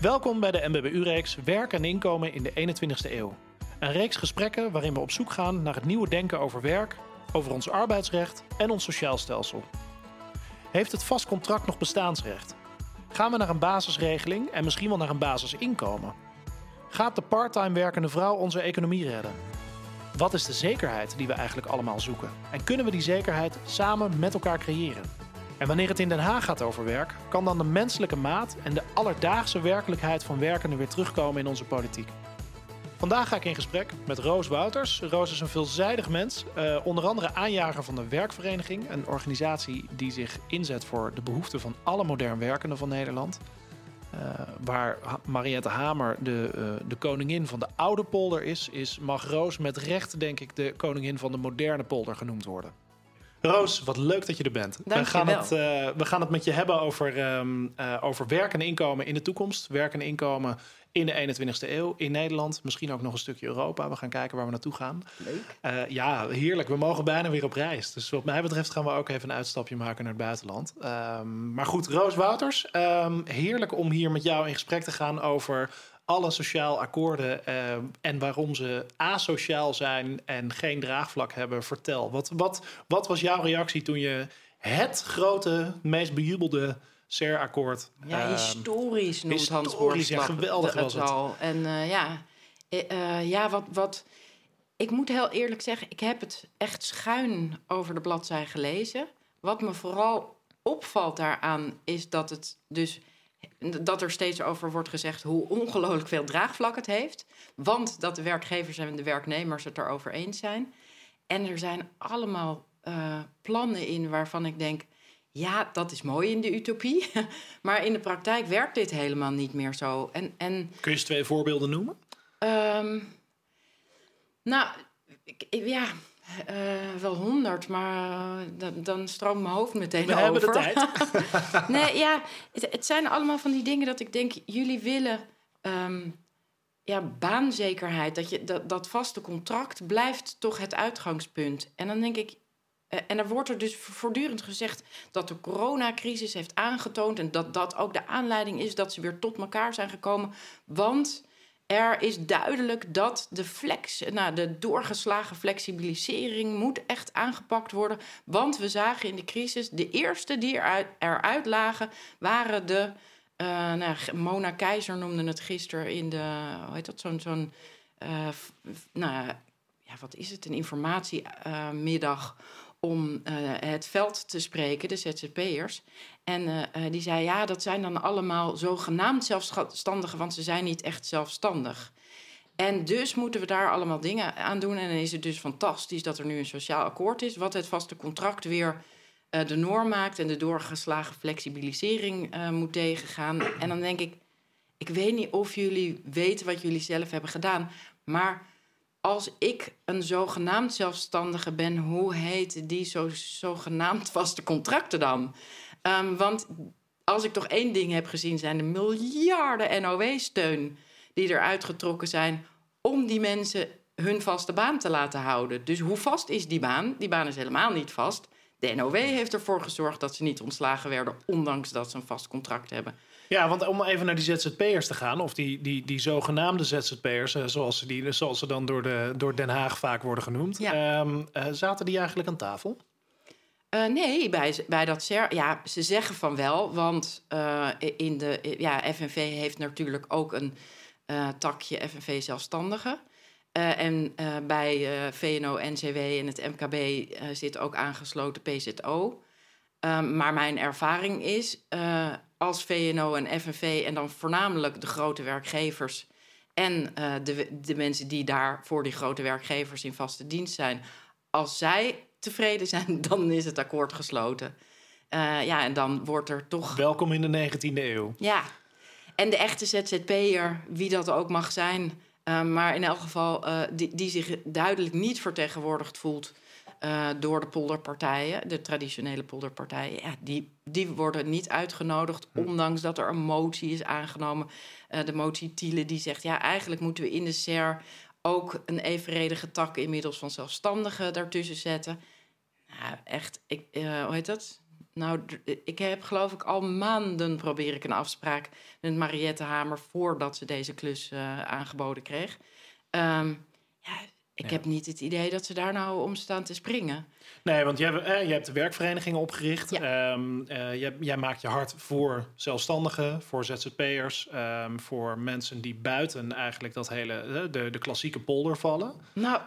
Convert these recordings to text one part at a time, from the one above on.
Welkom bij de MBBU-reeks Werk en inkomen in de 21ste eeuw. Een reeks gesprekken waarin we op zoek gaan naar het nieuwe denken over werk, over ons arbeidsrecht en ons sociaal stelsel. Heeft het vast contract nog bestaansrecht? Gaan we naar een basisregeling en misschien wel naar een basisinkomen? Gaat de parttime werkende vrouw onze economie redden? Wat is de zekerheid die we eigenlijk allemaal zoeken? En kunnen we die zekerheid samen met elkaar creëren? En wanneer het in Den Haag gaat over werk, kan dan de menselijke maat en de alledaagse werkelijkheid van werkenden weer terugkomen in onze politiek. Vandaag ga ik in gesprek met Roos Wouters. Roos is een veelzijdig mens, uh, onder andere aanjager van de Werkvereniging, een organisatie die zich inzet voor de behoeften van alle modern werkenden van Nederland. Uh, waar Mariette Hamer de, uh, de koningin van de oude polder is, is, mag Roos met recht, denk ik, de koningin van de moderne polder genoemd worden. Roos, wat leuk dat je er bent. Dank we, gaan je wel. het, uh, we gaan het met je hebben over, um, over werk en inkomen in de toekomst. Werk en inkomen in de 21ste eeuw in Nederland. Misschien ook nog een stukje Europa. We gaan kijken waar we naartoe gaan. Leuk. ja, heerlijk. We mogen bijna weer op reis. Dus wat mij betreft gaan we ook even een uitstapje maken naar het buitenland. Um, maar goed, Roos Wouters, um, heerlijk om hier met jou in gesprek te gaan over alle sociaal akkoorden uh, en waarom ze asociaal zijn en geen draagvlak hebben. Vertel, wat, wat, wat was jouw reactie toen je het grote, meest bejubelde CER-akkoord... Ja, uh, historisch noemt Hans Historisch, ja, geweldig was het. Al. En uh, ja, ja wat, wat... Ik moet heel eerlijk zeggen, ik heb het echt schuin over de bladzij gelezen. Wat me vooral opvalt daaraan is dat het dus dat er steeds over wordt gezegd hoe ongelooflijk veel draagvlak het heeft. Want dat de werkgevers en de werknemers het erover eens zijn. En er zijn allemaal uh, plannen in waarvan ik denk. Ja, dat is mooi in de utopie. maar in de praktijk werkt dit helemaal niet meer zo. En, en, Kun je eens twee voorbeelden noemen? Um, nou, ik, ja, uh, wel honderd, maar uh, dan, dan stroomt mijn hoofd meteen We over. hebben de tijd. nee, ja, het, het, zijn allemaal van die dingen dat ik denk, jullie willen um, ja, baanzekerheid. Dat, je, dat, dat vaste contract blijft toch het uitgangspunt. En dan denk ik, uh, en er wordt er dus voortdurend gezegd dat de coronacrisis heeft aangetoond en dat dat ook de aanleiding is dat ze weer tot elkaar zijn gekomen. Want er is duidelijk dat de, flex, nou, de doorgeslagen flexibilisering moet echt aangepakt worden. Want we zagen in de crisis, de eerste die eruit, lagen, waren de. Uh, nou, Mona Keizer noemde het gisteren in de. Hoe heet dat? Zo'n. zo'n uh, nou ja, wat is het? Een informatiemiddag. Om uh, het veld te spreken, de ZZP'ers. En uh, uh, die zei, ja, dat zijn dan allemaal zogenaamd zelfstandigen... want ze zijn niet echt zelfstandig. En dus moeten we daar allemaal dingen aan doen. En dan is het dus fantastisch dat er nu een sociaal akkoord is... wat het vaste contract weer de norm maakt... en de doorgeslagen flexibilisering moet tegengaan. En dan denk ik, ik weet niet of jullie weten wat jullie zelf hebben gedaan... maar als ik een zogenaamd zelfstandige ben, hoe heet die zo, zogenaamd vaste contracten dan? Um, want als ik toch één ding heb gezien, zijn de miljarden NOW-steun die eruit getrokken zijn om die mensen hun vaste baan te laten houden. Dus hoe vast is die baan? Die baan is helemaal niet vast. De NOW heeft ervoor gezorgd dat ze niet ontslagen werden, ondanks dat ze een vast contract hebben. Ja, want om even naar die ZZP'ers te gaan, of die, die, die zogenaamde ZZP'ers, zoals ze, die, zoals ze dan door, de, door Den Haag vaak worden genoemd, ja. um, uh, zaten die eigenlijk aan tafel? Uh, nee, bij, bij dat CER, ja, ze zeggen van wel, want uh, in de, ja, FNV heeft natuurlijk ook een uh, takje FNV Zelfstandigen. en bij VNO-NCW en het MKB zit ook aangesloten PZO. Um, maar mijn ervaring is, als VNO en FNV en dan voornamelijk de grote werkgevers en uh, de, de mensen die daar voor die grote werkgevers in vaste dienst zijn, als zij tevreden zijn, dan is het akkoord gesloten. Uh, ja, en dan wordt er toch. Welkom in de 19e eeuw. Ja, en de echte ZZP'er, wie dat ook mag zijn, uh, maar in elk geval die, die zich duidelijk niet vertegenwoordigd voelt uh, door de polderpartijen, de traditionele polderpartijen, ja, die, die worden niet uitgenodigd, hm. ondanks dat er een motie is aangenomen. Uh, de motie Thiele die zegt, ja, eigenlijk moeten we in de SER ook een evenredige tak inmiddels van zelfstandigen daartussen zetten. Nou, echt, ik, uh, hoe heet dat? Nou, ik heb geloof ik al maanden probeer ik een afspraak met Mariette Hamer voordat ze deze klus aangeboden kreeg. Um, ja, ik heb niet het idee dat ze daar nou om staan te springen. Nee, want jij, eh, je hebt de werkvereniging opgericht. Ja. Um, jij, jij, maakt je hart voor zelfstandigen, voor ZZP'ers, um, voor mensen die buiten eigenlijk dat hele, de, de klassieke polder vallen. Nou,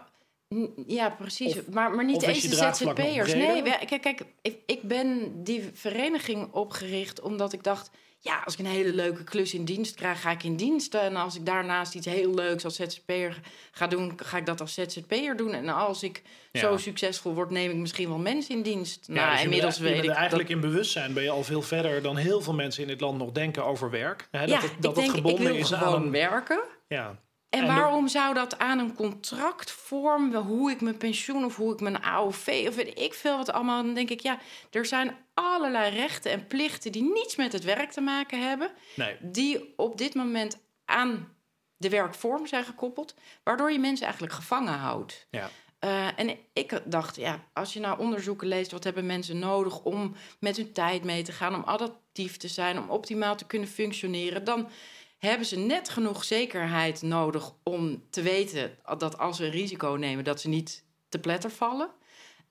ja, precies. maar, maar niet eens de ZZP'ers. Nee, kijk, kijk ik, ik ben die vereniging opgericht omdat ik dacht ja, als ik een hele leuke klus in dienst krijg, ga ik in dienst. En als ik daarnaast iets heel leuks als ZZP'er ga doen, ga ik dat als ZZP'er doen. En als ik zo succesvol word, neem ik misschien wel mensen in dienst. Ja, nou, dus inmiddels weet ik. Eigenlijk in bewustzijn ben je al veel verder dan heel veel mensen in dit land nog denken over werk. Dat ja, het, dat ik denk, gebonden ik wil is gewoon aan werken. Ja. En, waarom zou dat aan een contract vormen, hoe ik mijn pensioen of hoe ik mijn AOV of weet ik veel wat allemaal, dan denk ik ja, er zijn allerlei rechten en plichten die niets met het werk te maken hebben, nee. die op dit moment aan de werkvorm zijn gekoppeld, waardoor je mensen eigenlijk gevangen houdt. Ja. Uh, en ik dacht, ja, als je nou onderzoeken leest, wat hebben mensen nodig om met hun tijd mee te gaan, om adaptief te zijn, om optimaal te kunnen functioneren, dan hebben ze net genoeg zekerheid nodig om te weten dat als ze een risico nemen, dat ze niet te pletter vallen.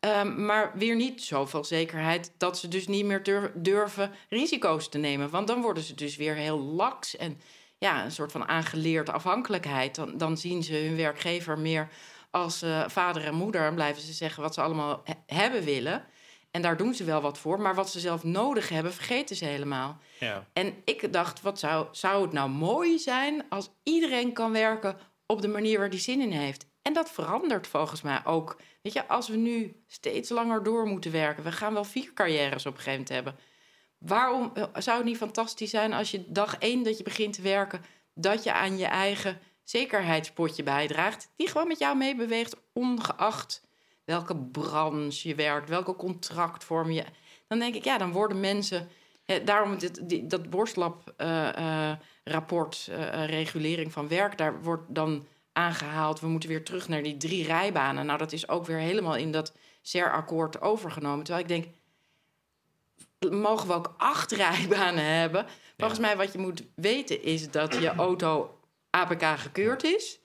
Um, maar weer niet zoveel zekerheid dat ze dus niet meer durven risico's te nemen. Want dan worden ze dus weer heel laks en ja, een soort van aangeleerd afhankelijkheid. Dan, dan zien ze hun werkgever meer als uh, vader en moeder en blijven ze zeggen wat ze allemaal hebben willen. En daar doen ze wel wat voor. Maar wat ze zelf nodig hebben, vergeten ze helemaal. Ja. En ik dacht, wat zou, zou het nou mooi zijn als iedereen kan werken op de manier waar die zin in heeft. En dat verandert volgens mij ook. Weet je, als we nu steeds langer door moeten werken, we gaan wel vier carrières op een gegeven moment hebben. Waarom eh, zou het niet fantastisch zijn als je dag één dat je begint te werken, dat je aan je eigen zekerheidspotje bijdraagt, die gewoon met jou meebeweegt, ongeacht welke branche je werkt, welke contractvorm je. Dan denk ik, ja, dan worden mensen. Eh, daarom dit, die, dat borstlab-rapport, uh, uh, regulering van werk, daar wordt dan aangehaald. We moeten weer terug naar die drie rijbanen. Nou, dat is ook weer helemaal in dat CER-akkoord overgenomen. Terwijl ik denk, mogen we ook acht rijbanen hebben? Volgens mij, wat je moet weten, is dat je auto APK gekeurd is.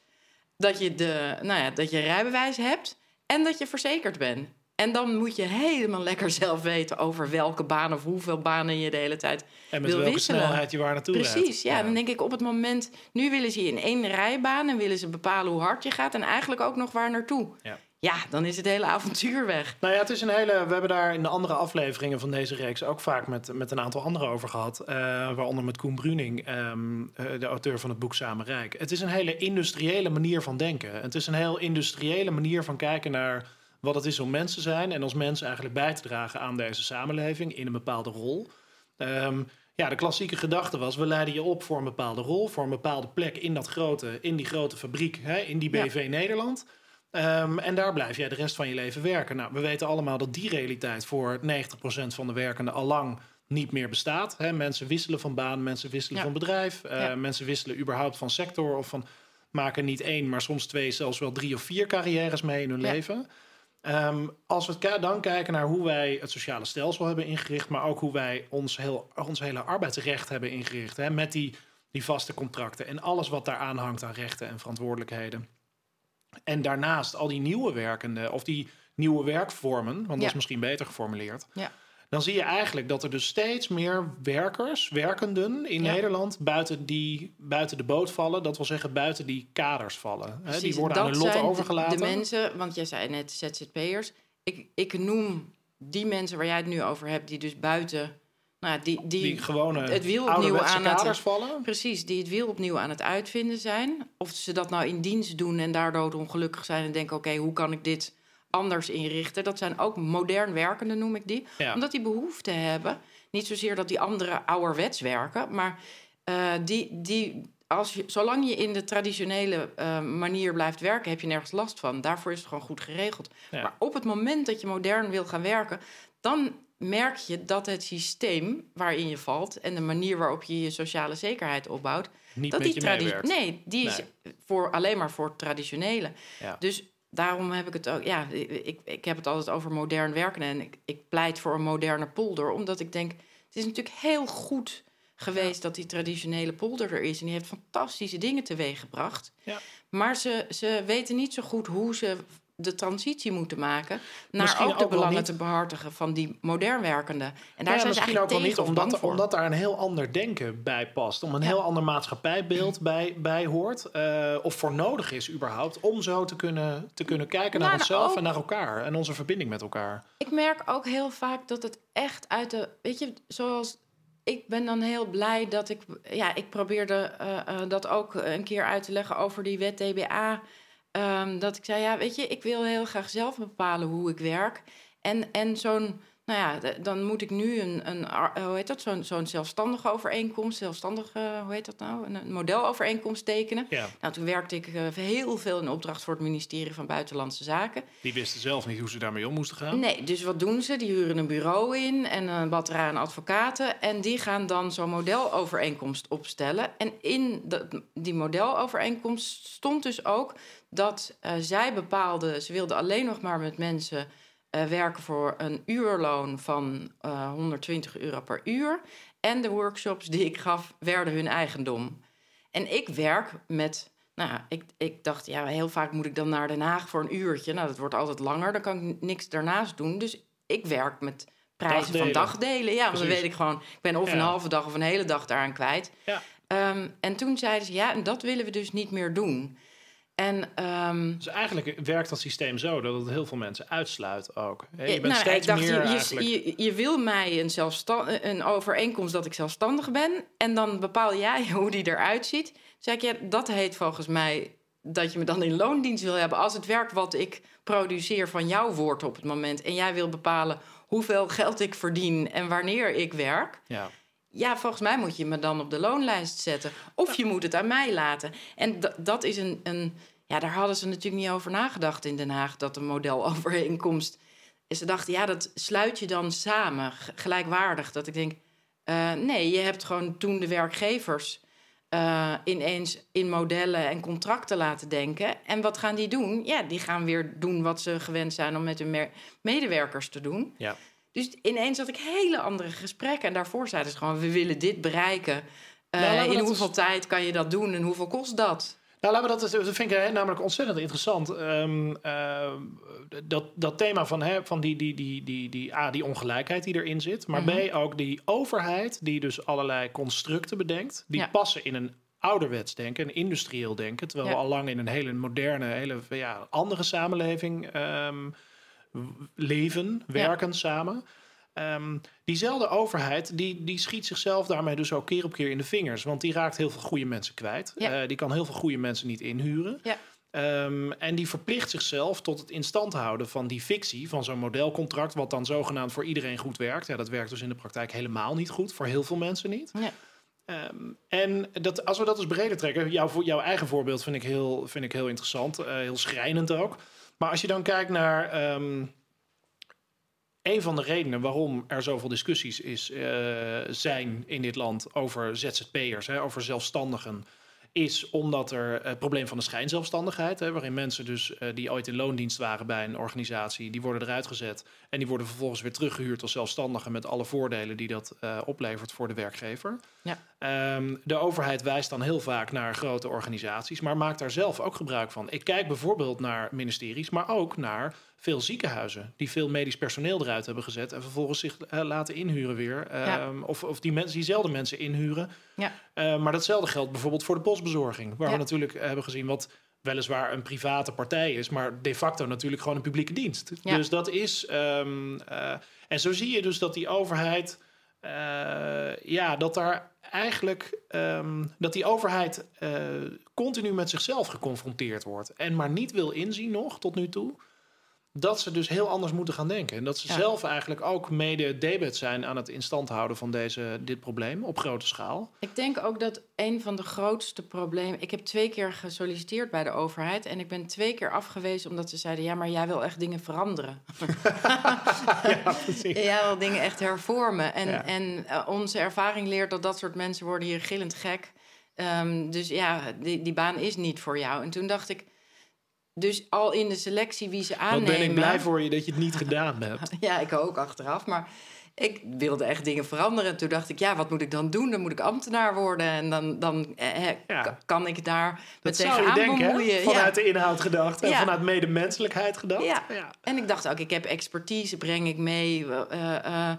Dat je, de, nou ja, dat je rijbewijs hebt. En dat je verzekerd bent. En dan moet je helemaal lekker zelf weten over welke baan of hoeveel banen je de hele tijd en met welke snelheid je waar naartoe Precies, ja, Dan denk ik op het moment... Nu willen ze je in één rijbaan en willen ze bepalen hoe hard je gaat... en eigenlijk ook nog waar naartoe. Ja. Ja, dan is het hele avontuur weg. Nou ja, het is een hele. We hebben daar in de andere afleveringen van deze reeks ook vaak met, met een aantal anderen over gehad. Uh, waaronder met Koen Bruning, ehm, eh, de auteur van het boek Samen Rijk. Het is een hele industriële manier van denken. Het is een heel industriële manier van kijken naar wat het is om mensen te zijn. En als mensen eigenlijk bij te dragen aan deze samenleving in een bepaalde rol. Um, ja, de klassieke gedachte was: we leiden je op voor een bepaalde rol, voor een bepaalde plek in, dat grote, in die grote fabriek, hè, in die BV Nederland. Um, en daar blijf jij de rest van je leven werken. Nou, we weten allemaal dat die realiteit voor 90% van de werkenden al lang niet meer bestaat. Mensen wisselen van baan, mensen wisselen van bedrijf, uh, mensen wisselen überhaupt van sector of van maken niet één, maar soms twee, zelfs wel drie of vier carrières mee in hun leven. Um, als we dan kijken naar hoe wij het sociale stelsel hebben ingericht, maar ook hoe wij ons, heel, ons hele arbeidsrecht hebben ingericht, hè, met die, die vaste contracten en alles wat daar aanhangt aan rechten en verantwoordelijkheden. En daarnaast al die nieuwe werkenden of die nieuwe werkvormen, want dat is misschien beter geformuleerd. Ja. Dan zie je eigenlijk dat er dus steeds meer werkers, werkenden in Nederland buiten, die, buiten de boot vallen. Dat wil zeggen buiten die kaders vallen. Precies, die worden aan hun lot overgelaten. De mensen, want jij zei net ZZP'ers. Ik, ik noem die mensen waar jij het nu over hebt, die dus buiten nou, die, die, die gewone het wiel opnieuw aan het vallen. Precies, die het wiel opnieuw aan het uitvinden zijn. Of ze dat nou in dienst doen en daardoor ongelukkig zijn en denken: oké, hoe kan ik dit anders inrichten? Dat zijn ook modern werkende, noem ik die. Omdat die behoefte hebben. Niet zozeer dat die anderen ouderwets werken, maar uh, die, die als je, zolang je in de traditionele uh, manier blijft werken, heb je nergens last van. Daarvoor is het gewoon goed geregeld. Maar op het moment dat je modern wil gaan werken, dan merk je dat het systeem waarin je valt en de manier waarop je je sociale zekerheid opbouwt, Niet dat die traditie. Nee, die is voor, alleen maar voor traditionele. Dus daarom heb ik het ook. Ja, ik, ik heb het altijd over modern werken. En ik, ik pleit voor een moderne polder. Omdat ik denk, het is natuurlijk heel goed geweest dat die traditionele polder er is. En die heeft fantastische dingen teweeggebracht. Ja. Maar ze, ze weten niet zo goed hoe ze de transitie moeten maken naar Misschien ook de belangen te behartigen van die modern werkenden. En daar Ja, zijn ze misschien ook eigenlijk wel niet, omdat, omdat daar een heel ander denken bij past. Om een Ja. heel ander maatschappijbeeld bij, bij hoort. eh, of voor nodig is überhaupt. Om zo te kunnen, te kunnen kijken naar Nou, onszelf ook- en naar elkaar. En onze verbinding met elkaar. Ik merk ook heel vaak dat het echt uit de. Weet je, zoals. Ik ben dan heel blij dat ik. Ja, ik probeerde eh, eh, dat ook een keer uit te leggen over die wet DBA. Ehm, dat ik zei, ja, weet je, ik wil heel graag zelf bepalen hoe ik werk. En, en zo'n. Nou ja, dan moet ik nu een, een ar- hoe heet dat? Zo'n zo'n zelfstandige overeenkomst, zelfstandige, hoe heet dat nou? Een, een modelovereenkomst tekenen. Ja, Nou, toen werkte ik eh, heel veel in opdracht voor het ministerie van Buitenlandse Zaken. die wisten zelf niet hoe ze daarmee om moesten gaan. Nee, dus wat doen ze? Die huren een bureau in en een batterij aan advocaten. En die gaan dan zo'n modelovereenkomst opstellen. En in de, die modelovereenkomst stond dus ook dat eh, zij bepaalden... ze wilden alleen nog maar met mensen eh, werken voor een uurloon van eh 120 euro per uur. En de workshops die ik gaf werden hun eigendom. En ik werk met. Nou, ik, ik dacht, ja, heel vaak moet ik dan naar Den Haag voor een uurtje. Nou, dat wordt altijd langer. Dan kan ik niks daarnaast doen. Dus ik werk met prijzen Dagdelen. van dagdelen. Ja, want dan weet ik gewoon, ik ben of een halve dag of een hele dag daaraan kwijt. Ja. Ehm, en toen zeiden ze, ja, en dat willen we dus niet meer doen. En ehm, Dus eigenlijk werkt dat systeem zo dat het heel veel mensen uitsluit ook. Je bent nou, steeds ik dacht, meer je, eigenlijk... je, je, wil mij een, zelfstan- een overeenkomst dat ik zelfstandig ben. En dan bepaal jij hoe die eruit ziet. Zei ik, ja, dat heet volgens mij dat je me dan in loondienst wil hebben. Als het werk wat ik produceer van jou wordt op het moment. En jij wil bepalen hoeveel geld ik verdien en wanneer ik werk. Ja. Ja, volgens mij moet je me dan op de loonlijst zetten. Of je moet het aan mij laten. En dat is een, een. Ja, daar hadden ze natuurlijk niet over nagedacht in Den Haag. Dat een modelovereenkomst. En ze dachten, ja, dat sluit je dan samen, gelijkwaardig. Dat ik denk, eh, nee, je hebt gewoon toen de werkgevers. eh, ineens in modellen en contracten laten denken. En wat gaan die doen? Ja, die gaan weer doen wat ze gewend zijn om met hun medewerkers te doen. Ja. Dus ineens had ik hele andere gesprekken. En daarvoor zeiden ze gewoon: we willen dit bereiken. Eh, Nou, we in hoeveel eens- tijd kan je dat doen en hoeveel kost dat? Nou, laten we dat, eens- dat vind ik eh, namelijk ontzettend interessant. Ehm, eh, dat, dat thema van, hè, van die, die, die, die, die, A, die ongelijkheid die erin zit. Maar Mhm. B, ook die overheid die dus allerlei constructen bedenkt. Die Ja. passen in een ouderwets denken, een industrieel denken. Terwijl Ja. we al lang in een hele moderne, hele ja, andere samenleving w- leven, werken samen. Ehm, diezelfde overheid die, die schiet zichzelf daarmee dus ook keer op keer in de vingers. Want die raakt heel veel goede mensen kwijt. Ja. Eh, die kan heel veel goede mensen niet inhuren. Ja. Ehm, en die verplicht zichzelf tot het in stand houden van die fictie, van zo'n modelcontract, wat dan zogenaamd voor iedereen goed werkt. Ja, dat werkt dus in de praktijk helemaal niet goed, voor heel veel mensen niet. Ja. Ehm, en dat, als we dat eens breder trekken, jouw, jouw eigen voorbeeld vind ik heel, vind ik heel interessant, eh, heel schrijnend ook. Maar als je dan kijkt naar ehm, een van de redenen waarom er zoveel discussies is, eh, zijn in dit land over ZZP'ers, over zelfstandigen, is omdat er het probleem van de schijnzelfstandigheid, hè, waarin mensen dus eh, die ooit in loondienst waren bij een organisatie, die worden eruit gezet en die worden vervolgens weer teruggehuurd als zelfstandigen met alle voordelen die dat eh, oplevert voor de werkgever. Ja. Ehm, de overheid wijst dan heel vaak naar grote organisaties, maar maakt daar zelf ook gebruik van. Ik kijk bijvoorbeeld naar ministeries, maar ook naar veel ziekenhuizen die veel medisch personeel eruit hebben gezet en vervolgens zich eh, laten inhuren weer. Ja. Ehm, Of, of die mensen diezelfde mensen inhuren. Ja. Eh, maar datzelfde geldt bijvoorbeeld voor de postbezorging, waar we natuurlijk hebben gezien wat weliswaar een private partij is, maar de facto natuurlijk gewoon een publieke dienst. Dus dat is. ehm, eh, en zo zie je dus dat die overheid. Eh, ja, dat daar eigenlijk. ehm, dat die overheid eh, continu met zichzelf geconfronteerd wordt. En maar niet wil inzien nog tot nu toe. Dat ze dus heel anders moeten gaan denken. En dat ze Ja. zelf eigenlijk ook mede debet zijn aan het instand houden van deze, dit probleem op grote schaal. Ik denk ook dat een van de grootste problemen. Ik heb twee keer gesolliciteerd bij de overheid. En ik ben twee keer afgewezen omdat ze zeiden: ja, maar jij wil echt dingen veranderen. ja, precies. Jij wil dingen echt hervormen. En, Ja. en eh, onze ervaring leert dat dat soort mensen worden hier gillend gek. Ehm, dus ja, die, die baan is niet voor jou. En toen dacht ik, dus al in de selectie wie ze aannemen... Wat ben ik blij voor je dat je het niet gedaan hebt. Ja, ik ook achteraf. Maar ik wilde echt dingen veranderen. Toen dacht ik, ja, wat moet ik dan doen? Dan moet ik ambtenaar worden. En dan, dan eh, Ja. kan ik daar Dat met je tegenaan denken, hè? Vanuit ja. de inhoud gedacht en Ja. vanuit medemenselijkheid gedacht. Ja. En ik dacht ook, ik heb expertise, breng ik mee eh, eh,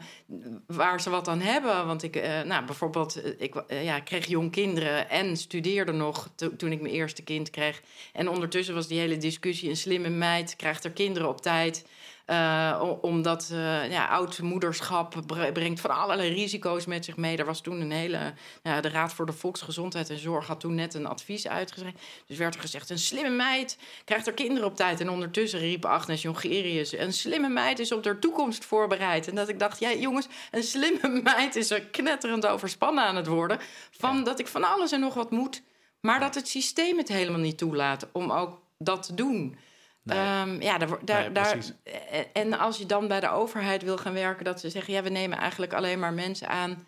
waar ze wat aan hebben. Want ik, nou, bijvoorbeeld, ik ja, kreeg jong kinderen en studeerde nog to- toen ik mijn eerste kind kreeg. En ondertussen was die hele discussie: een slimme meid krijgt er kinderen op tijd. Eh, omdat eh ja, oud moederschap bre- brengt van allerlei risico's met zich mee. Er was toen een hele. de Raad voor de Volksgezondheid en Zorg had toen net een advies uitgeschreven. Dus werd er gezegd: een slimme meid krijgt er kinderen op tijd. En ondertussen riep Agnes Jongerius: een slimme meid is op haar toekomst voorbereid. En dat ik dacht: ja, jongens, een slimme meid is er knetterend overspannen aan het worden. Van dat ik van alles en nog wat moet. Maar dat het systeem het helemaal niet toelaat om ook dat te doen. Nee. Ehm, ja, daar, daar, Nee, daar, eh, en als je dan bij de overheid wil gaan werken, dat ze zeggen: ja, we nemen eigenlijk alleen maar mensen aan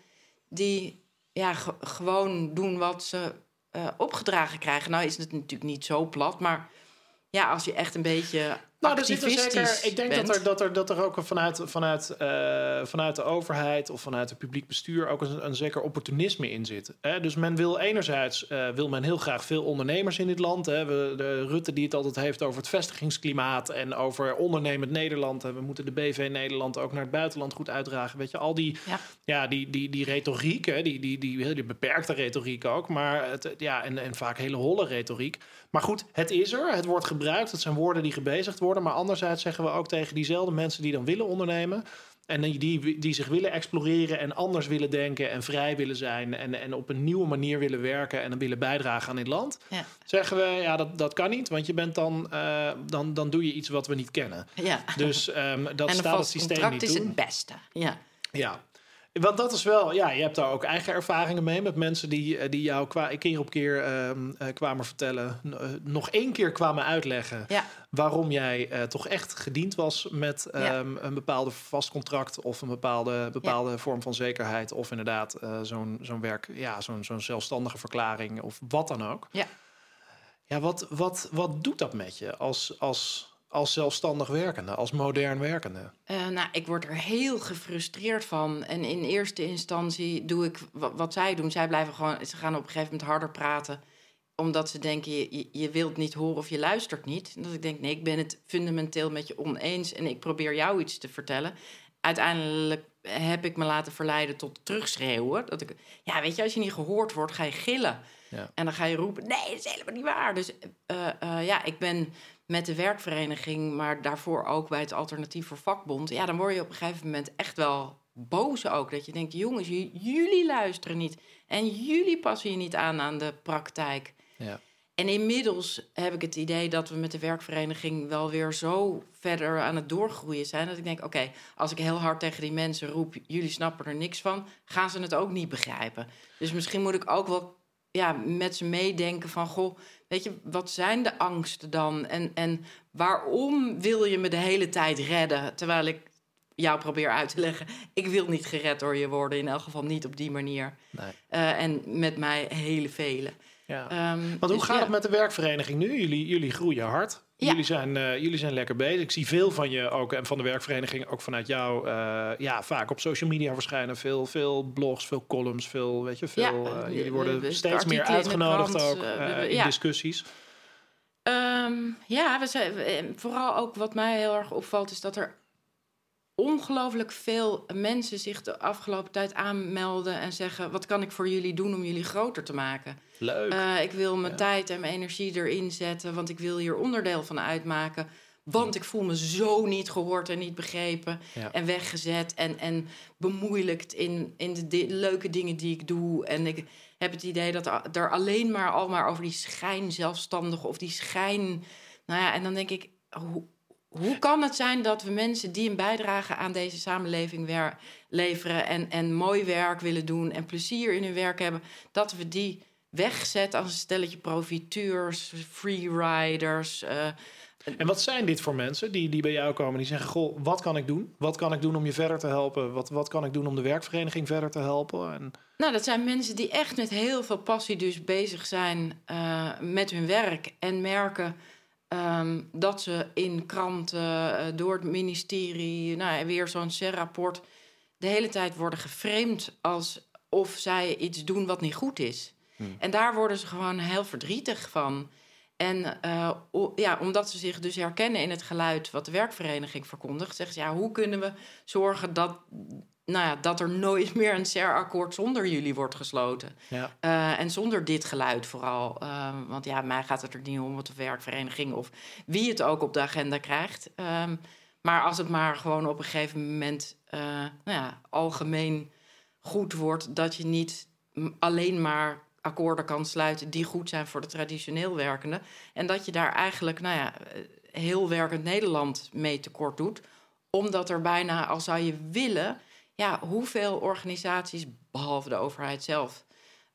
die ja, ge- gewoon doen wat ze eh, opgedragen krijgen. Nou is het natuurlijk niet zo plat, maar ja, als je echt een beetje Nou, er zit er zeker. Ik denk bent. dat er, dat, er, dat er ook vanuit, vanuit, eh, vanuit de overheid of vanuit het publiek bestuur ook een, een zeker opportunisme in zit. Hè? Dus men wil enerzijds eh, wil men heel graag veel ondernemers in dit land. Hè? We, de Rutte die het altijd heeft over het vestigingsklimaat en over ondernemend Nederland. En we moeten de BV Nederland ook naar het buitenland goed uitdragen. Weet je, al die, Ja. ja, die, die, die retoriek, hè? Die, die, die, die beperkte retoriek ook. Maar het, ja, en, en vaak hele holle retoriek. Maar goed, het is er. Het wordt gebruikt. Het zijn woorden die gebezigd worden. Maar anderzijds zeggen we ook tegen diezelfde mensen die dan willen ondernemen. En die, die, die zich willen exploreren en anders willen denken en vrij willen zijn. En, en op een nieuwe manier willen werken en dan willen bijdragen aan dit land. Ja. Zeggen we, ja, dat, dat kan niet. Want je bent dan, eh, dan, dan doe je iets wat we niet kennen. Ja. Dus ehm, dat en staat het vast systeem contract niet is toe. het beste. Ja. Ja. Want dat is wel, ja, je hebt daar ook eigen ervaringen mee met mensen die, eh, die jou kwa, keer op keer ehm, eh, kwamen vertellen, eh, nog één keer kwamen uitleggen Ja. waarom jij toch echt gediend was met ehm, een bepaalde vast contract of een bepaalde, bepaalde vorm van zekerheid of inderdaad zo'n zo'n werk, ja, zo'n zo'n zelfstandige verklaring of wat dan ook. Ja. Ja, wat, wat, wat doet dat met je als, als, als zelfstandig werkende, als modern werkende? Eh, nou, ik word er heel gefrustreerd van. En in eerste instantie doe ik wa- wat zij doen. Zij blijven gewoon, ze gaan op een gegeven moment harder praten. Omdat ze denken, je, je, wilt niet horen of je luistert niet. En dat ik denk, nee, ik ben het fundamenteel met je oneens. En ik probeer jou iets te vertellen. Uiteindelijk heb ik me laten verleiden tot terugschreeuwen. Dat ik, ja, weet je, als je niet gehoord wordt, ga je gillen. Ja. En dan ga je roepen, nee, dat is helemaal niet waar. Dus eh, eh, ja, ik ben met de werkvereniging, maar daarvoor ook bij het Alternatief voor Vakbond. Ja, dan word je op een gegeven moment echt wel boos ook. Dat je denkt, jongens, jullie luisteren niet. En jullie passen je niet aan aan de praktijk. Ja. En inmiddels heb ik het idee dat we met de werkvereniging wel weer zo verder aan het doorgroeien zijn. Dat ik denk, oké, als ik heel hard tegen die mensen roep, jullie snappen er niks van, gaan ze het ook niet begrijpen. Dus misschien moet ik ook wel ja, met ze meedenken van, goh, weet je, wat zijn de angsten dan? En, en waarom wil je me de hele tijd redden? Terwijl ik jou probeer uit te leggen, ik wil niet gered door je worden, in elk geval niet op die manier. Nee. Eh, en met mij hele vele. Ja. Ehm, Want hoe dus gaat ja. het met de werkvereniging nu? Jullie, jullie groeien hard. Ja. Jullie, zijn, eh, jullie zijn lekker bezig. Ik zie veel van je ook en van de werkvereniging, ook vanuit jou, eh, ja, vaak op social media verschijnen. Veel, veel blogs, veel columns, veel, weet je, veel. Ja, eh, jullie worden de- de steeds meer uitgenodigd krant, ook we- in ja. discussies. Ehm, ja, we zijn, vooral ook wat mij heel erg opvalt, is dat er ongelooflijk veel mensen zich de afgelopen tijd aanmelden en zeggen: Wat kan ik voor jullie doen om jullie groter te maken? Leuk. Eh, ik wil mijn Ja. tijd en mijn energie erin zetten, want ik wil hier onderdeel van uitmaken. Want ik voel me zo niet gehoord en niet begrepen Ja. en weggezet en, en bemoeilijkt in, in de di- leuke dingen die ik doe. En ik heb het idee dat er alleen maar al maar over die schijn zelfstandig of die schijn. Nou ja, en dan denk ik, hoe, hoe kan het zijn dat we mensen die een bijdrage aan deze samenleving leveren en, en mooi werk willen doen en plezier in hun werk hebben, dat we die wegzetten als een stelletje profiteurs, freeriders. eh En wat zijn dit voor mensen die, die bij jou komen? Die zeggen, goh, wat kan ik doen? Wat kan ik doen om je verder te helpen? Wat, wat kan ik doen om de werkvereniging verder te helpen? En, Nou, dat zijn mensen die echt met heel veel passie dus bezig zijn eh, met hun werk. En merken Ehm, dat ze in kranten, eh, door het ministerie, nou, weer zo'n CER-rapport, de hele tijd worden geframed alsof zij iets doen wat niet goed is. Hmm. En daar worden ze gewoon heel verdrietig van. En uh, ja, omdat ze zich dus herkennen in het geluid wat de werkvereniging verkondigt, zeggen ze ja, hoe kunnen we zorgen dat, nou ja, dat er nooit meer een CER-akkoord zonder jullie wordt gesloten? Ja. Uh, en zonder dit geluid vooral. Uh, want ja, mij gaat het er niet om wat de werkvereniging of wie het ook op de agenda krijgt. Um, maar als het maar gewoon op een gegeven moment nou ja, algemeen goed wordt, dat je niet alleen maar akkoorden kan sluiten die goed zijn voor de traditioneel werkende. En dat je daar eigenlijk, nou ja, heel werkend Nederland mee tekort doet. Omdat er bijna, al zou je willen, ja, hoeveel organisaties, behalve de overheid zelf.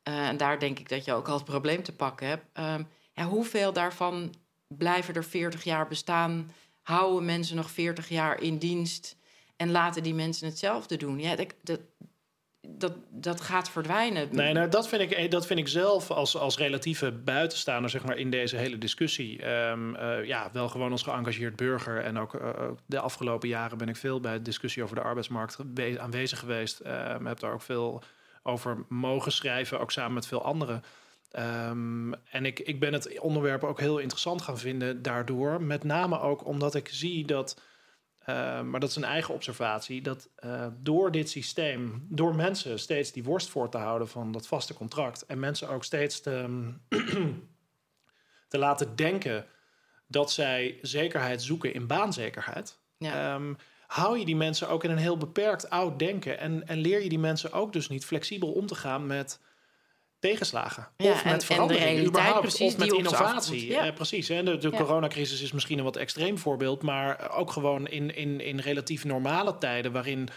Uh, en daar denk ik dat je ook al het probleem te pakken hebt. Uh, ja, hoeveel daarvan blijven er 40 jaar bestaan? Houden mensen nog 40 jaar in dienst? En laten die mensen hetzelfde doen? Ja, dat, dat, dat, dat gaat verdwijnen. Nee, nou, dat, vind ik, eh, dat vind ik zelf als, als relatieve buitenstaander zeg maar, in deze hele discussie. Um, uh, ja, wel gewoon als geëngageerd burger. En ook uh, de afgelopen jaren ben ik veel bij de discussie over de arbeidsmarkt aanwezig geweest. Um, heb daar ook veel over mogen schrijven, ook samen met veel anderen. Um, en ik, ik ben het onderwerp ook heel interessant gaan vinden daardoor. Met name ook omdat ik zie dat uh, maar dat is een eigen observatie. Dat uh, door dit systeem, door mensen steeds die worst voor te houden van dat vaste contract. En mensen ook steeds te, te laten denken dat zij zekerheid zoeken in baanzekerheid. Ja. Um, hou je die mensen ook in een heel beperkt oud denken. En, en leer je die mensen ook dus niet flexibel om te gaan met tegenslagen. Ja, of met verandering, überhaupt. Precies, of met innovatie. Ja. precies. Hè. De, de coronacrisis is misschien een wat extreem voorbeeld... maar ook gewoon in, in, in relatief normale tijden... waarin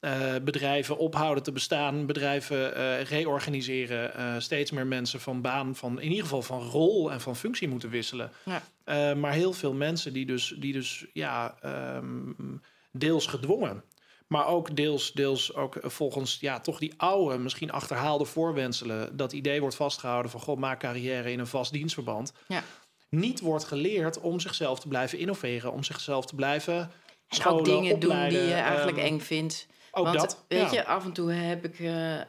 uh, bedrijven ophouden te bestaan, bedrijven uh, reorganiseren... Steeds meer mensen van baan, van, in ieder geval van rol en van functie moeten wisselen. Ja. maar heel veel mensen die dus, die dus ja, um, deels gedwongen maar ook deels, deels ook volgens ja, toch die oude, misschien achterhaalde voorwenselen. Dat idee wordt vastgehouden van god, maak carrière in een vast dienstverband. Ja. Niet wordt geleerd om zichzelf te blijven innoveren, om zichzelf te blijven scholen, ook dingen opleiden, doen die je eigenlijk um, eng vindt. Ook Want, dat. Weet je, af en toe heb ik, uh, uh,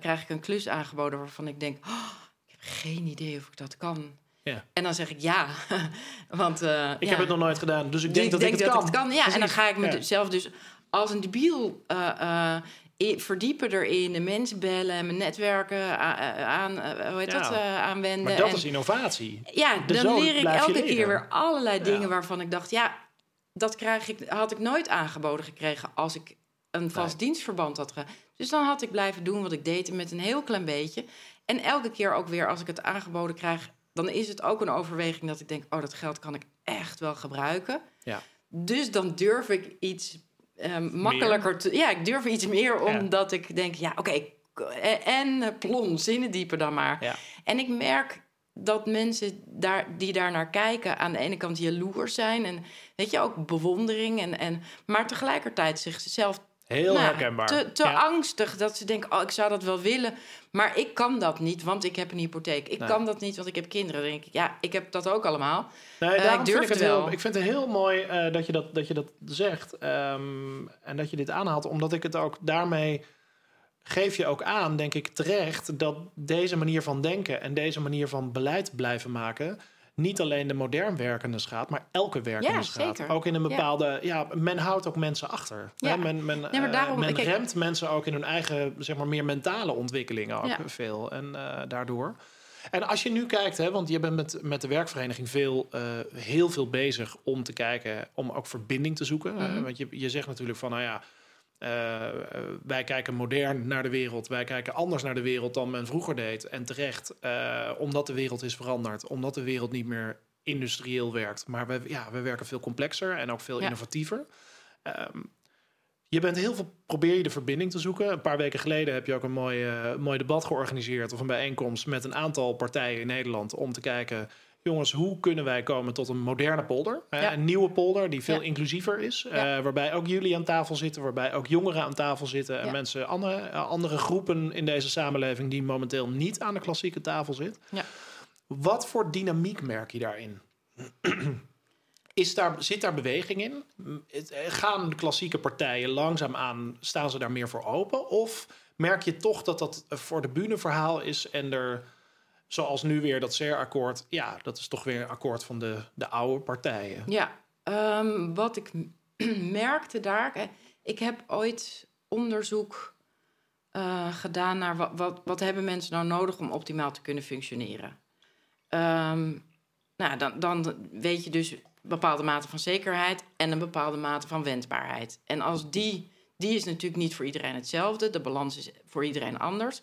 krijg ik een klus aangeboden waarvan ik denk: oh, ik heb geen idee of ik dat kan. Ja. En dan zeg ik ja. Want, uh, ik ja. heb het nog nooit gedaan, dus ik denk, dat, denk ik het dat kan. Het kan. Ja, Precies. en dan ga ik mezelf dus als een debiel uh, uh, verdiepen erin, de mensen bellen en mijn netwerken aan, uh, hoe heet ja. dat, aanwenden. Maar dat en, is innovatie. Ja, dan leer ik elke keer weer allerlei dingen ja. waarvan ik dacht, ja, dat krijg ik, had ik nooit aangeboden gekregen als ik een vast nee. dienstverband had gehad. Dus dan had ik blijven doen wat ik deed met een heel klein beetje. En elke keer ook weer als ik het aangeboden krijg, dan is het ook een overweging dat ik denk, oh, dat geld kan ik echt wel gebruiken. Ja. Dus dan durf ik iets um, makkelijker te, Ja, ik durf iets meer omdat ja. ik denk, ja, oké, okay, en plom, zinnen dieper dan maar. Ja. En ik merk dat mensen daar, die daar naar kijken aan de ene kant jaloers zijn en weet je ook bewondering en, en maar tegelijkertijd zichzelf Heel nou, herkenbaar. Te, te ja. angstig dat ze denken: oh, ik zou dat wel willen, maar ik kan dat niet, want ik heb een hypotheek. Ik nee. kan dat niet, want ik heb kinderen. Dan denk ik: ja, ik heb dat ook allemaal. Nee, uh, ik durf vind ik het wel. Heel, ik vind het heel mooi uh, dat, je dat, dat je dat zegt um, en dat je dit aanhaalt, omdat ik het ook daarmee geef je ook aan, denk ik terecht, dat deze manier van denken en deze manier van beleid blijven maken niet alleen de modern werkende schaadt, maar elke werkende ja, schaadt. Zeker. Ook in een bepaalde. Ja. ja. men houdt ook mensen achter. Ja. Men, men, nee, daarom, uh, men kijk, remt mensen ook in hun eigen, zeg maar, meer mentale ontwikkelingen ook veel. En uh, daardoor. En als je nu kijkt, hè, want je bent met, met de werkvereniging veel, uh, heel veel bezig om te kijken, om ook verbinding te zoeken. Mm -hmm. want je, je zegt natuurlijk van, nou ja. Uh, wij kijken modern naar de wereld. Wij kijken anders naar de wereld dan men vroeger deed. En terecht, uh, omdat de wereld is veranderd. Omdat de wereld niet meer industrieel werkt. Maar we, ja, we werken veel complexer en ook veel ja. innovatiever. Um, je bent heel veel, probeer je de verbinding te zoeken. Een paar weken geleden heb je ook een mooi, uh, mooi debat georganiseerd... of een bijeenkomst met een aantal partijen in Nederland... om te kijken jongens, hoe kunnen wij komen tot een moderne polder? Ja. Een nieuwe polder die veel ja. inclusiever is. Ja. Uh, waarbij ook jullie aan tafel zitten, waarbij ook jongeren aan tafel zitten. En mensen, andere, andere groepen in deze samenleving die momenteel niet aan de klassieke tafel zitten. Wat voor dynamiek merk je daarin? is daar, zit daar beweging in? Gaan de klassieke partijen langzaamaan, staan ze daar meer voor open? Of merk je toch dat dat voor de bühne verhaal is en er, zoals nu weer dat CER-akkoord, ja, dat is toch weer een akkoord van de, de oude partijen? Ja, um, wat ik merkte daar, ik heb ooit onderzoek uh, gedaan naar wat, wat, wat, hebben mensen nou nodig om optimaal te kunnen functioneren. Um, nou, dan, dan weet je dus een bepaalde mate van zekerheid en een bepaalde mate van wendbaarheid. En als die, die is natuurlijk niet voor iedereen hetzelfde, de balans is voor iedereen anders.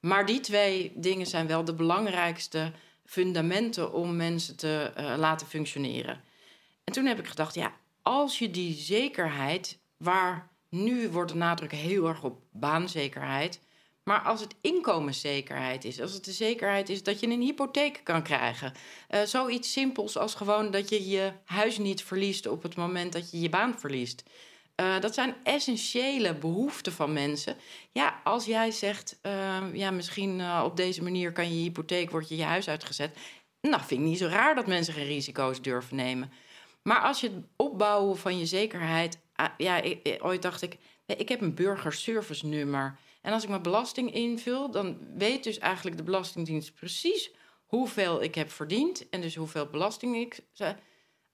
Maar die twee dingen zijn wel de belangrijkste fundamenten om mensen te uh, laten functioneren. En toen heb ik gedacht, ja, als je die zekerheid, waar nu wordt de nadruk heel erg op baanzekerheid, maar als het inkomenszekerheid is, als het de zekerheid is dat je een hypotheek kan krijgen, uh, zoiets simpels als gewoon dat je je huis niet verliest op het moment dat je je baan verliest. Uh, dat zijn essentiële behoeften van mensen. Ja, als jij zegt, uh, ja, misschien op deze manier kan je hypotheek, wordt je je huis uitgezet. Nou, vind ik niet zo raar dat mensen geen risico's durven nemen. Maar als je het opbouwen van je zekerheid. Ah, ja, ik, ooit dacht ik, ik heb een burgerservice nummer. En als ik mijn belasting invul, dan weet dus eigenlijk de Belastingdienst precies hoeveel ik heb verdiend en dus hoeveel belasting ik.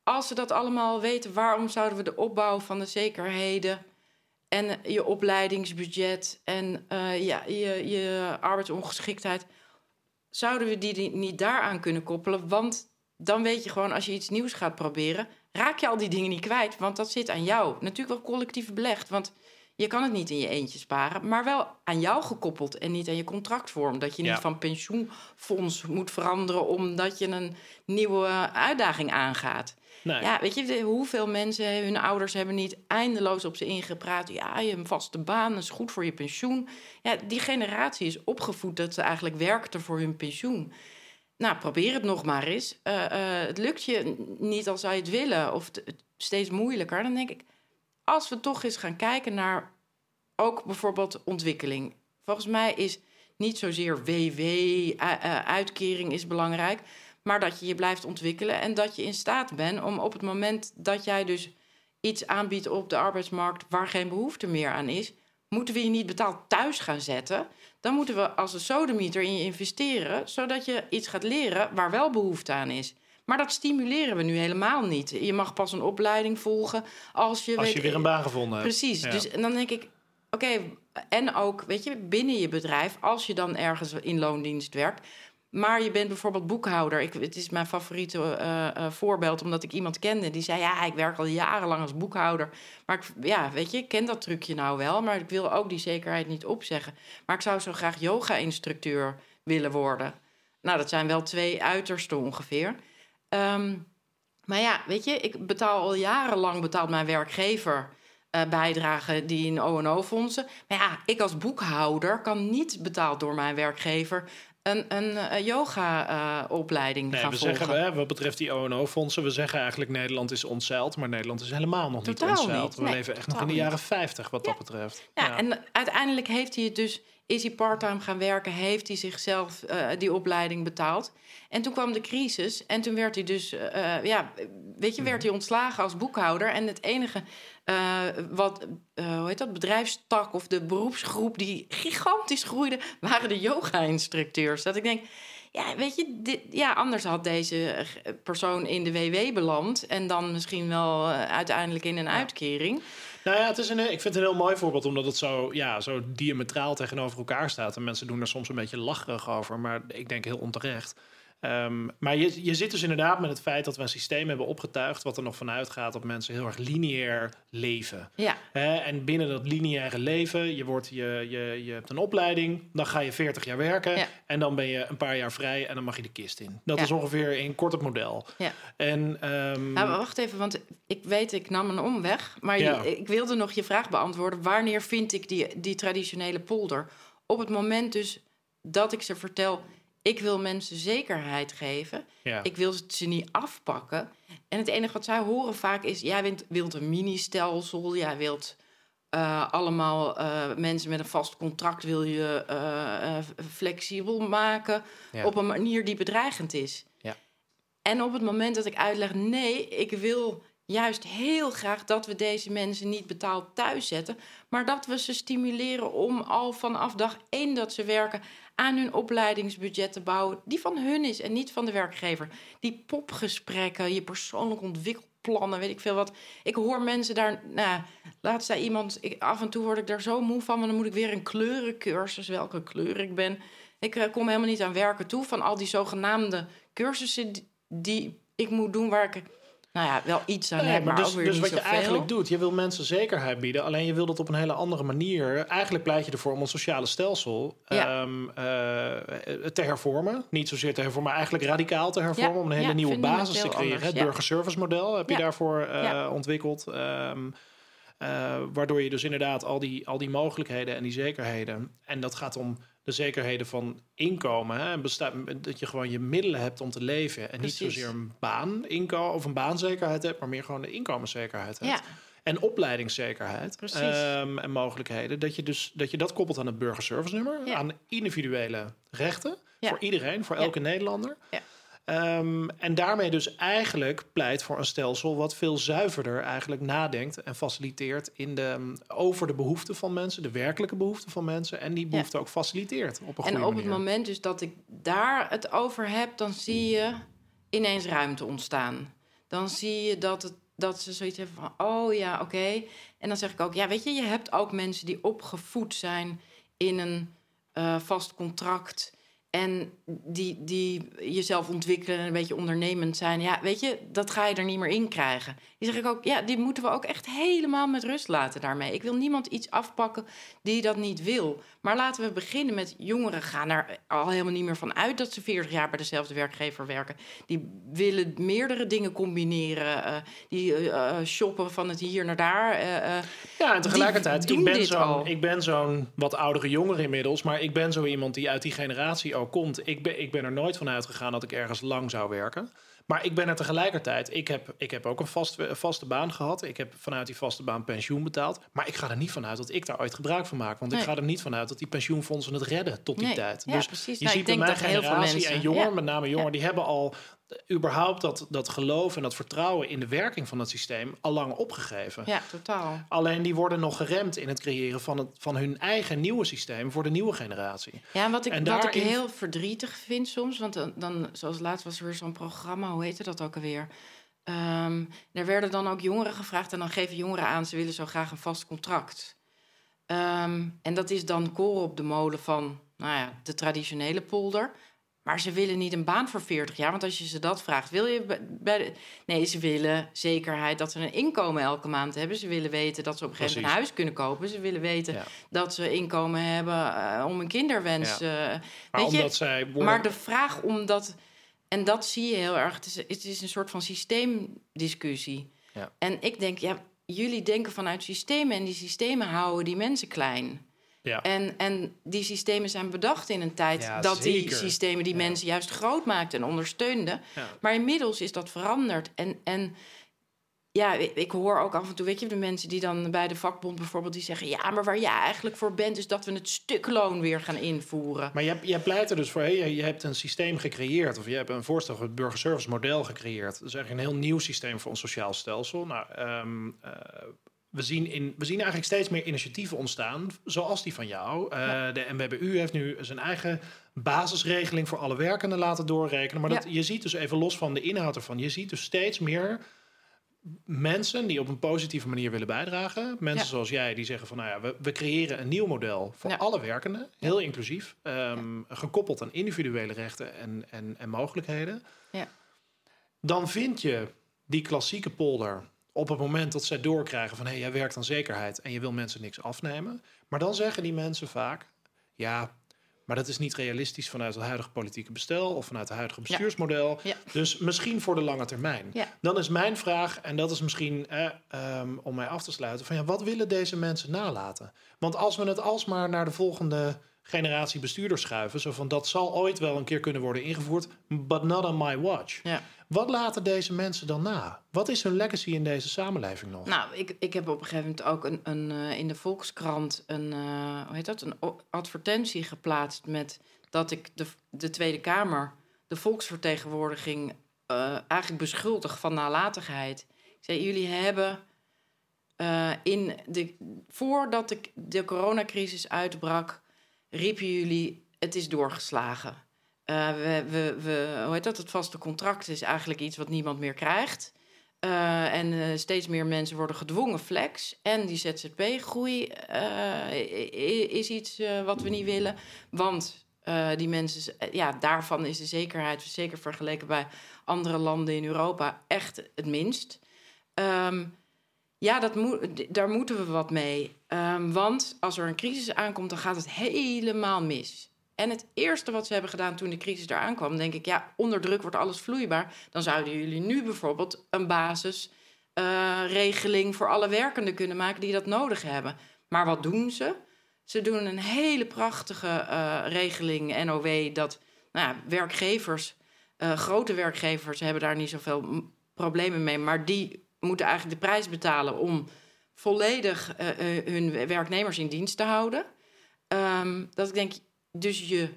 Als ze dat allemaal weten, waarom zouden we de opbouw van de zekerheden en je opleidingsbudget en uh, ja, je, je arbeidsongeschiktheid, zouden we die niet daaraan kunnen koppelen? Want dan weet je gewoon, als je iets nieuws gaat proberen, raak je al die dingen niet kwijt, want dat zit aan jou. Natuurlijk wel collectief belegd, want je kan het niet in je eentje sparen, maar wel aan jou gekoppeld en niet aan je contractvorm. Dat je niet van pensioenfonds moet veranderen omdat je een nieuwe uitdaging aangaat. Ja, weet je, hoeveel mensen, hun ouders hebben niet eindeloos op ze ingepraat. Ja, je hebt een vaste baan, dat is goed voor je pensioen. Ja, die generatie is opgevoed dat ze eigenlijk werkten voor hun pensioen. Nou, probeer het nog maar eens. Uh, uh, het lukt je niet als je het willen, of steeds moeilijker. Dan denk ik, als we toch eens gaan kijken naar ook bijvoorbeeld ontwikkeling. Volgens mij is niet zozeer WW-uitkering is belangrijk, maar dat je je blijft ontwikkelen en dat je in staat bent om op het moment dat jij dus iets aanbiedt op de arbeidsmarkt waar geen behoefte meer aan is, moeten we je niet betaald thuis gaan zetten. Dan moeten we als een sodemieter in je investeren, zodat je iets gaat leren waar wel behoefte aan is. Maar dat stimuleren we nu helemaal niet. Je mag pas een opleiding volgen als je. Als je weer een baan gevonden hebt. Precies. Dus en dan denk ik, oké, en ook, weet je, binnen je bedrijf, als je dan ergens in loondienst werkt. Maar je bent bijvoorbeeld boekhouder. Ik, het is mijn favoriete uh, uh, voorbeeld, omdat ik iemand kende die zei: Ja, ik werk al jarenlang als boekhouder. Maar ik, ja, weet je, ik ken dat trucje nou wel, maar ik wil ook die zekerheid niet opzeggen. Maar ik zou zo graag yoga-instructeur willen worden. Nou, dat zijn wel twee uitersten ongeveer. Um, maar ja, weet je, ik betaal al jarenlang betaalt mijn werkgever uh, bijdragen die in O&O-fondsen. Maar ja, ik als boekhouder kan niet betaald door mijn werkgever een, een uh, yoga-opleiding nee, gaan we volgen. Zeggen, wat betreft die O&O-fondsen, we zeggen eigenlijk Nederland is ontzeild, maar Nederland is helemaal nog niet ontzeild. We leven echt nog in de jaren 50 wat dat betreft. Ja, ja, en uiteindelijk heeft hij het dus is hij parttime gaan werken, heeft hij zichzelf uh, die opleiding betaald. En toen kwam de crisis en toen werd hij dus, uh, ja, weet je, werd hij ontslagen als boekhouder. En het enige uh, wat, hoe heet dat, bedrijfstak of de beroepsgroep die gigantisch groeide, waren de yoga-instructeurs. Dat ik denk, ja, weet je, dit, ja, anders had deze persoon in de WW beland en dan misschien wel uiteindelijk in een uitkering. Nou ja, het is een, ik vind het een heel mooi voorbeeld, omdat het zo, ja, zo diametraal tegenover elkaar staat. En mensen doen er soms een beetje lacherig over, maar ik denk heel onterecht. Um, maar je, je zit dus inderdaad met het feit dat we een systeem hebben opgetuigd... wat er nog vanuit gaat dat mensen heel erg lineair leven. Ja. en binnen dat lineaire leven, je, wordt, je, je, je hebt een opleiding... dan ga je 40 jaar werken ja. en dan ben je een paar jaar vrij... en dan mag je de kist in. Dat is ongeveer in kort het model. Ja. En, um... nou, wacht even, want ik weet, ik nam een omweg... maar je, ik wilde nog je vraag beantwoorden. Wanneer vind ik die, die traditionele polder? Op het moment dus dat ik ze vertel ik wil mensen zekerheid geven. Ik wil ze niet afpakken. En het enige wat zij horen vaak is: jij wilt, wilt een mini-stelsel, jij wilt uh, allemaal uh, mensen met een vast contract wil je uh, flexibel maken op een manier die bedreigend is. Ja. En op het moment dat ik uitleg, nee, ik wil juist heel graag dat we deze mensen niet betaald thuis zetten, maar dat we ze stimuleren om al vanaf dag één dat ze werken aan hun opleidingsbudget te bouwen, die van hun is en niet van de werkgever. Die popgesprekken, je persoonlijk ontwikkelplannen, weet ik veel wat. Ik hoor mensen daar, nou, laatst iemand, ik, af en toe word ik daar zo moe van, want dan moet ik weer een kleurencursus, welke kleur ik ben. Ik uh, kom helemaal niet aan werken toe van al die zogenaamde cursussen die ik moet doen waar ik nou ja, wel iets aan nee, maar, dus, dus wat je eigenlijk doet, je wil mensen zekerheid bieden, alleen je wil dat op een hele andere manier. Eigenlijk pleit je ervoor om een sociale stelsel ehm, eh, te hervormen. Niet zozeer te hervormen, maar eigenlijk radicaal te hervormen. Om een hele nieuwe basis te creëren. Het burgerservice model heb je daarvoor uh, ontwikkeld. Um, uh, waardoor je dus inderdaad al die, al die mogelijkheden en die zekerheden. En dat gaat om de zekerheden van inkomen. Hè, bestaat, dat je gewoon je middelen hebt om te leven. En niet zozeer een baan inkomen of een baanzekerheid hebt, maar meer gewoon de inkomenszekerheid hebt. Ja. En opleidingszekerheid um, en mogelijkheden. Dat je, dus, dat je dat koppelt aan het burgerservice nummer. Ja. Aan individuele rechten. Voor iedereen, voor elke Nederlander. Ja. Um, en daarmee dus eigenlijk pleit voor een stelsel wat veel zuiverder eigenlijk nadenkt en faciliteert in de, over de behoeften van mensen, de werkelijke behoeften van mensen, en die behoeften ook faciliteert op een En op het moment dus dat ik daar het over heb, dan zie je ineens ruimte ontstaan. Dan zie je dat, het, dat ze zoiets hebben van, oh ja, oké. En dan zeg ik ook, ja, weet je, je hebt ook mensen die opgevoed zijn in een uh, vast contract en die, die jezelf ontwikkelen en een beetje ondernemend zijn. Ja, weet je, dat ga je er niet meer in krijgen. Die zeg ik ook, ja, die moeten we ook echt helemaal met rust laten daarmee. Ik wil niemand iets afpakken die dat niet wil. Maar laten we beginnen met jongeren gaan er al helemaal niet meer van uit dat ze 40 jaar bij dezelfde werkgever werken. Die willen meerdere dingen combineren. Uh, die uh, shoppen van het hier naar daar. Uh, ja, en tegelijkertijd, ik ben, zo'n, ik ben zo'n wat oudere jongere inmiddels. Maar ik ben zo iemand die uit die generatie ook komt. Ik ben, ik ben er nooit van uitgegaan dat ik ergens lang zou werken. Maar ik ben er tegelijkertijd, ik heb, ik heb ook een vaste, vaste baan gehad. Ik heb vanuit die vaste baan pensioen betaald. Maar ik ga er niet vanuit dat ik daar ooit gebruik van maak. Want ik ga er niet vanuit dat die pensioenfondsen het redden tot die tijd. Ja, dus precies. je nou, ziet bij mijn generatie en jongeren, met name jongeren, die hebben al überhaupt dat, dat geloof en dat vertrouwen in de werking van het systeem al lang opgegeven. Ja, totaal. Alleen die worden nog geremd in het creëren van, het, van hun eigen nieuwe systeem voor de nieuwe generatie. Ja, en wat ik, wat ik heel verdrietig vind soms, want dan, dan zoals laatst was er weer zo'n programma, hoe heette dat ook alweer? Um, er werden dan ook jongeren gevraagd en dan geven jongeren aan ze willen zo graag een vast contract. Um, en dat is dan koren op de molen van nou ja, de traditionele polder. Maar ze willen niet een baan voor 40 jaar. Want als je ze dat vraagt, wil je bij de... Nee, ze willen zekerheid dat ze een inkomen elke maand hebben. Ze willen weten dat ze op een gegeven moment een huis kunnen kopen. Ze willen weten dat ze inkomen hebben uh, om een kinderwens. Ja. Uh, maar, weet je? Zij maar de vraag om dat... En dat zie je heel erg. Het is, het is een soort van systeemdiscussie. Ja. En ik denk, ja, jullie denken vanuit systemen... en die systemen houden die mensen klein. Ja. En, en die systemen zijn bedacht in een tijd dat die systemen die mensen juist groot maakten en ondersteunden. Maar inmiddels is dat veranderd. En, en ja, ik, hoor ook af en toe, weet je, de mensen die dan bij de vakbond bijvoorbeeld, die zeggen: Ja, maar waar jij eigenlijk voor bent, is dat we het stukloon weer gaan invoeren. Maar jij, jij pleit er dus voor, je, je hebt een systeem gecreëerd, of je hebt een voorstel voor het burgerservice model gecreëerd. Dat is eigenlijk een heel nieuw systeem voor ons sociaal stelsel. Nou, um, we zien, in, we zien eigenlijk steeds meer initiatieven ontstaan, zoals die van jou. Uh, De MBBU heeft nu zijn eigen basisregeling voor alle werkenden laten doorrekenen. Maar dat, je ziet dus even los van de inhoud ervan, je ziet dus steeds meer mensen die op een positieve manier willen bijdragen. Mensen zoals jij die zeggen van nou ja, we, we creëren een nieuw model voor alle werkenden, heel inclusief, um, gekoppeld aan individuele rechten en, en, en mogelijkheden. Dan vind je die klassieke polder op het moment dat zij doorkrijgen van hé, hey, jij werkt aan zekerheid en je wil mensen niks afnemen. Maar dan zeggen die mensen vaak, ja, maar dat is niet realistisch vanuit het huidige politieke bestel of vanuit het huidige bestuursmodel. Dus misschien voor de lange termijn. Dan is mijn vraag, en dat is misschien eh, um, om mij af te sluiten, van ja, wat willen deze mensen nalaten? Want als we het alsmaar naar de volgende generatie bestuurders schuiven, zo van dat zal ooit wel een keer kunnen worden ingevoerd, but not on my watch. Ja. Wat laten deze mensen dan na? Wat is hun legacy in deze samenleving nog? Nou, ik, ik heb op een gegeven moment ook een, een, uh, in de Volkskrant een, uh, hoe heet dat, een advertentie geplaatst met dat ik de, de Tweede Kamer, de volksvertegenwoordiging eh, eigenlijk beschuldig van nalatigheid. Ik zei, jullie hebben in de, voordat de, de coronacrisis uitbrak, riepen jullie: het is doorgeslagen. Uh, we, we, we, hoe heet dat? Het vaste contract is eigenlijk iets wat niemand meer krijgt. Uh, en steeds meer mensen worden gedwongen flex. En die ZZP-groei is iets wat we niet willen. Want die mensen, ja, daarvan is de zekerheid, zeker vergeleken bij andere landen in Europa, echt het minst. Um, ja, dat moet, daar moeten we wat mee. Um, want als er een crisis aankomt, dan gaat het helemaal mis. En het eerste wat ze hebben gedaan toen de crisis eraan kwam, denk ik, ja, onder druk wordt alles vloeibaar. Dan zouden jullie nu bijvoorbeeld een basisregeling uh, voor alle werkenden kunnen maken die dat nodig hebben. Maar wat doen ze? Ze doen een hele prachtige uh, regeling, NOW, dat nou ja, werkgevers, uh, grote werkgevers hebben daar niet zoveel problemen mee, maar die moeten eigenlijk de prijs betalen om volledig uh, uh, hun werknemers in dienst te houden. Um, dat ik denk, dus je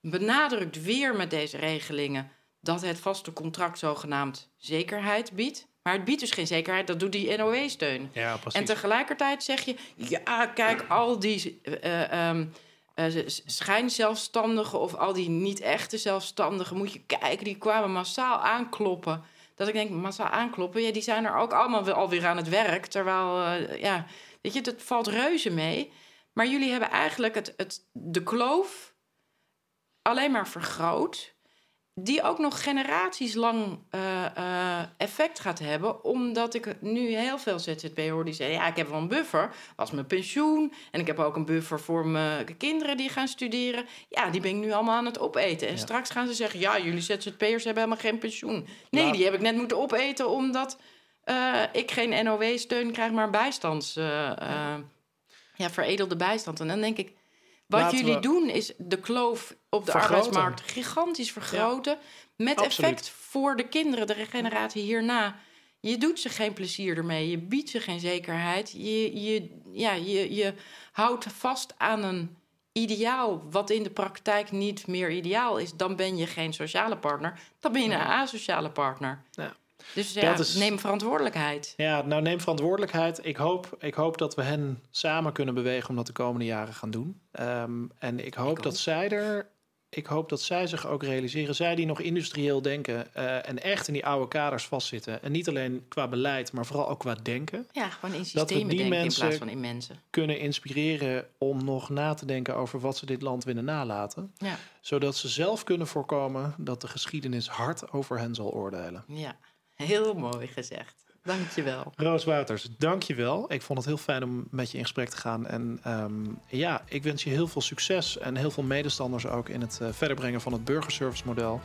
benadrukt weer met deze regelingen dat het vaste contract zogenaamd zekerheid biedt. Maar het biedt dus geen zekerheid, dat doet die NOW-steun. Ja, en tegelijkertijd zeg je, ja, kijk, al die uh, um, schijnzelfstandigen of al die niet echte zelfstandigen, moet je kijken, die kwamen massaal aankloppen. Dat ik denk, massaal aankloppen, ja, die zijn er ook allemaal alweer aan het werk. Terwijl, uh, ja, weet je, dat valt reuze mee. Maar jullie hebben eigenlijk het, het, de kloof alleen maar vergroot die ook nog generaties lang uh, uh, effect gaat hebben. Omdat ik nu heel veel ZZP hoor die zeggen... ja, ik heb wel een buffer als mijn pensioen... en ik heb ook een buffer voor mijn kinderen die gaan studeren. Ja, die ben ik nu allemaal aan het opeten. En ja. straks gaan ze zeggen... ja, jullie ZZP'ers hebben helemaal geen pensioen. Nee, nou. die heb ik net moeten opeten omdat uh, ik geen NOW-steun krijg... maar bijstands... ja, veredelde bijstand. En dan denk ik... Wat Laten jullie doen is de kloof op de vergroten. arbeidsmarkt gigantisch vergroten. Met Absoluut. effect voor de kinderen, de generatie hierna. Je doet ze geen plezier ermee. Je biedt ze geen zekerheid. Je, je, ja, je, je houdt vast aan een ideaal wat in de praktijk niet meer ideaal is. Dan ben je geen sociale partner. Dan ben je een asociale partner. Ja. Dus ja, Dat is- neem verantwoordelijkheid. Ja, nou neem verantwoordelijkheid. Ik hoop, ik hoop dat we hen samen kunnen bewegen om dat de komende jaren gaan doen. Ehm, en ik hoop Ik dat ook. zij er. Ik hoop dat zij zich ook realiseren. Zij die nog industrieel denken eh, en echt in die oude kaders vastzitten. En niet alleen qua beleid, maar vooral ook qua denken. Ja, gewoon in we systemen die denken in plaats van in mensen. Kunnen inspireren om nog na te denken over wat ze dit land willen nalaten. Ja, Zodat ze zelf kunnen voorkomen dat de geschiedenis hard over hen zal oordelen. ja. Heel mooi gezegd. Dank je wel. Roos Wouters, dank je wel. Ik vond het heel fijn om met je in gesprek te gaan. En ehm, ja, ik wens je heel veel succes en heel veel medestanders ook in het eh, verder brengen van het burgerservice model.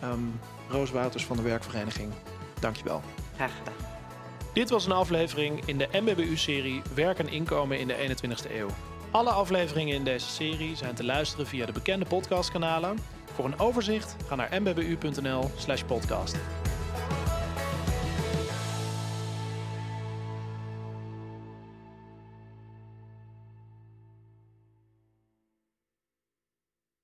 Ehm, Roos Wouters van de Werkvereniging, dank je wel. Graag gedaan. Dit was een aflevering in de MBBU-serie Werk en Inkomen in de 21ste eeuw. Alle afleveringen in deze serie zijn te luisteren via de bekende podcastkanalen. Voor een overzicht ga naar mbbu.nl/podcast.